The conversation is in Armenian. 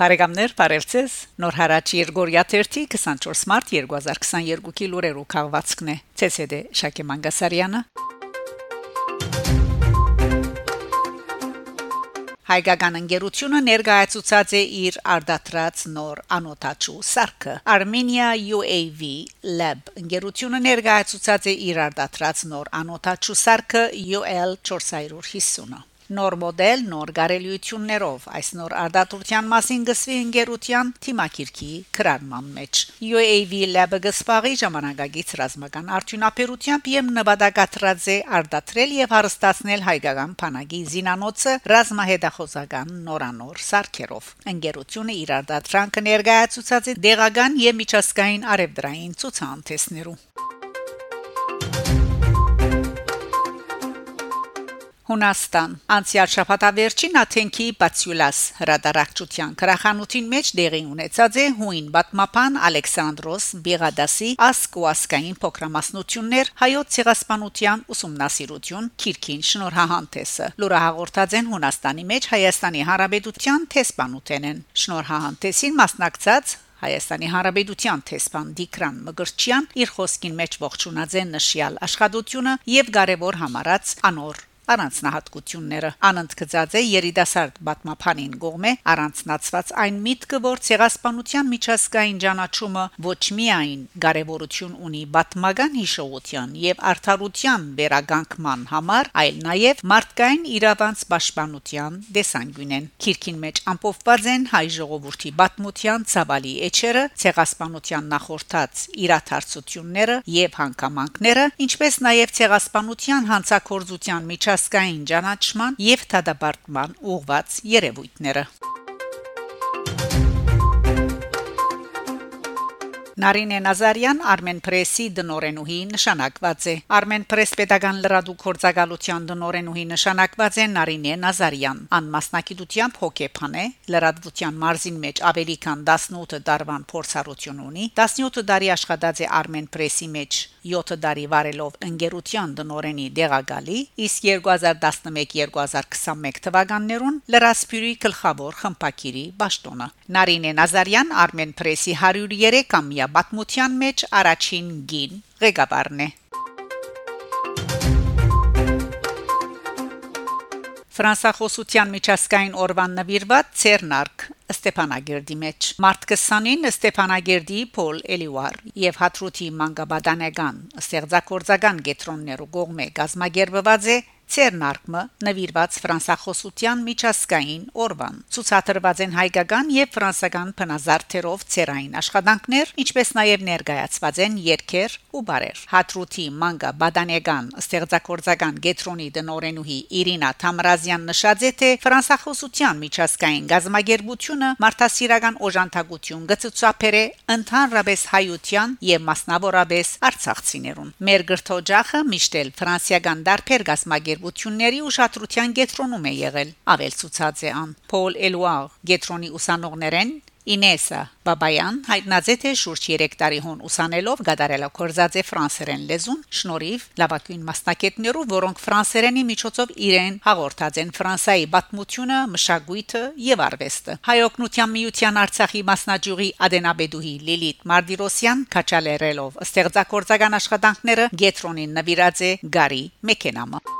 Բարեկամներ, բարևձեզ։ Նոր հարաճ Երգորիա 24 մարտ 2022-ի լուրերով քաղվածքն է։ ՑՍԴ Շակե Մանգասարյանը։ Հայկական ընկերությունը ներկայացուցած է իր արդատրած նոր անոթաչու սարքը Armenia UAV Lab ընկերությունը ներկայացուցած է իր արդատրած նոր անոթաչու սարքը UL 450-ը նոր մոդել, նոր գարելիություններով այս նոր արդատության մասին գսվի ընկերության թիմակիրքի քրանման մեջ UAV Lab-ը գսպաղի ժամանակագից ռազմական արդյունաբերությամբ եւ նպատակատրած է արդատրել եւ հարստացնել հայկական բանակի զինանոցը ռազմահետախոզական նորանոր սարքերով ընկերությունը իր արդատրանքը ներկայացուցած է դեղական եւ միջազգային արևդրային ցուցանտեսներում Հունաստան անցյալ շաբաթավերջին Աթենքի Բացյուլաս հրադարակչության քրախանութին մեջ դեղի ունեցած է հույն բատմապան Ալեքսանդրոս Բիղադասի ասկոասկային փոքրամասնություններ հայոց ցեղասպանության ուսումնասիրություն Քիրքին շնորհահանտեսը լուրահաղորդած են Հունաստանի մեջ Հայաստանի Հանրապետության տեսփանութենեն շնորհահանտեսին մասնակցած Հայաստանի Հանրապետության տեսփան Դիկրան Մգրչյան իր խոսքին մեջ ողջունած են նշյալ աշխատությունը եւ կարևոր համարած անոր առանձնահատկությունները անընդգծած է երիտասարդ բատմապանին գողմե առանձնացված այն միտքը որ ցեղասպանության միջազգային ճանաչումը ոչ միայն կարևորություն ունի բատմական հիշողության եւ արդարության վերագանքման համար այլ նաեւ մարդկային իրավանց պաշտպանության դեսանգյունեն քիրքին մեջ ամփոփված են հայ ժողովրդի բատմության ցավալի էջերը ցեղասպանության նախորդած իրաթարցությունները եւ հանգամանքները ինչպես նաեւ ցեղասպանության հանցակորձության միջազգային ազգային ճանաչման եւ դադարման ուղված երևույթները Նարինե Նազարյան Armen Press-ի դնորենուհի նշանակված է Armen Press pedagogan լրադու կորցակալության դնորենուհի նշանակված է Նարինե Նազարյան անմասնակիտությամբ հոկեփան է լրադվության մարզին մեջ ավելի քան 18 տարվան փորձառություն ունի 17 տարի աշխատած է Armen Press-ի մեջ 7 տարի վարելով ընկերության դնորենի դեղագալի իսկ 2011-2021 թվականներուն լրասփյուրի գլխավոր խմպակիրի ճշտոնը Նարինե Նազարյան Armen Press-ի 103-ամյա պատմության մեջ առաջին գին ղեկավարն է Ֆրանսախոսության միջազգային օրվան նվիրված Ցերնարկ Ստեփանագերդի մեջ մարտ 20-ին Ստեփանագերդի Պոլ Էլիվար եւ Հատրուտի Մանգաբադանեգան ստեղծագործական գետրոններու կողմէ գազմագերբված է Ցերնարկը նվիրված ֆրանսախոսության միջազգային օրվան ցուցադրված են հայկական եւ ֆրանսական բնազարդերով ցերային աշխատանքներ ինչպես նաեւ ներկայացված են երկեր ու բարեր հատրուտի մանգա բադանեգան ստեղծագործական գետրոնի դնորենուհի Իրինա Թամրազյան նշած է թե ֆրանսախոսության միջազգային գազམ་ագերբությունը մարդասիրական օժանդակություն գծուցապեր է ընդհանրապես հայության եւ մասնավորապես արցախցիներուն մեր գրթօջախը միշտ էլ ֆրանսիական դարբեր գազམ երբությունների ուշադրության կենտրոնում է եղել ավելցուցած է ան Պոլ Էլուար գետրոնի ուսանողներեն Ինեսա Բաբայան հայտնած է թե շուրջ 3 տարի հոն ուսանելով գդարելա կորզած է ֆրանսերեն լեզուն շնորհիվ լավագույն մասնակետներու որոնք ֆրանսերենի միջոցով իրեն հաղորդած են ֆրանսայի պատմությունը մշակույթը եւ արվեստը հայօգնության միության արցախի մասնաճյուղի ադենաբեդուհի Լիլիթ Մարդիրոսյան քաչալերելով ստեղծագործական աշխատանքները գետրոնին նվիրած է Գարի Մեքենամը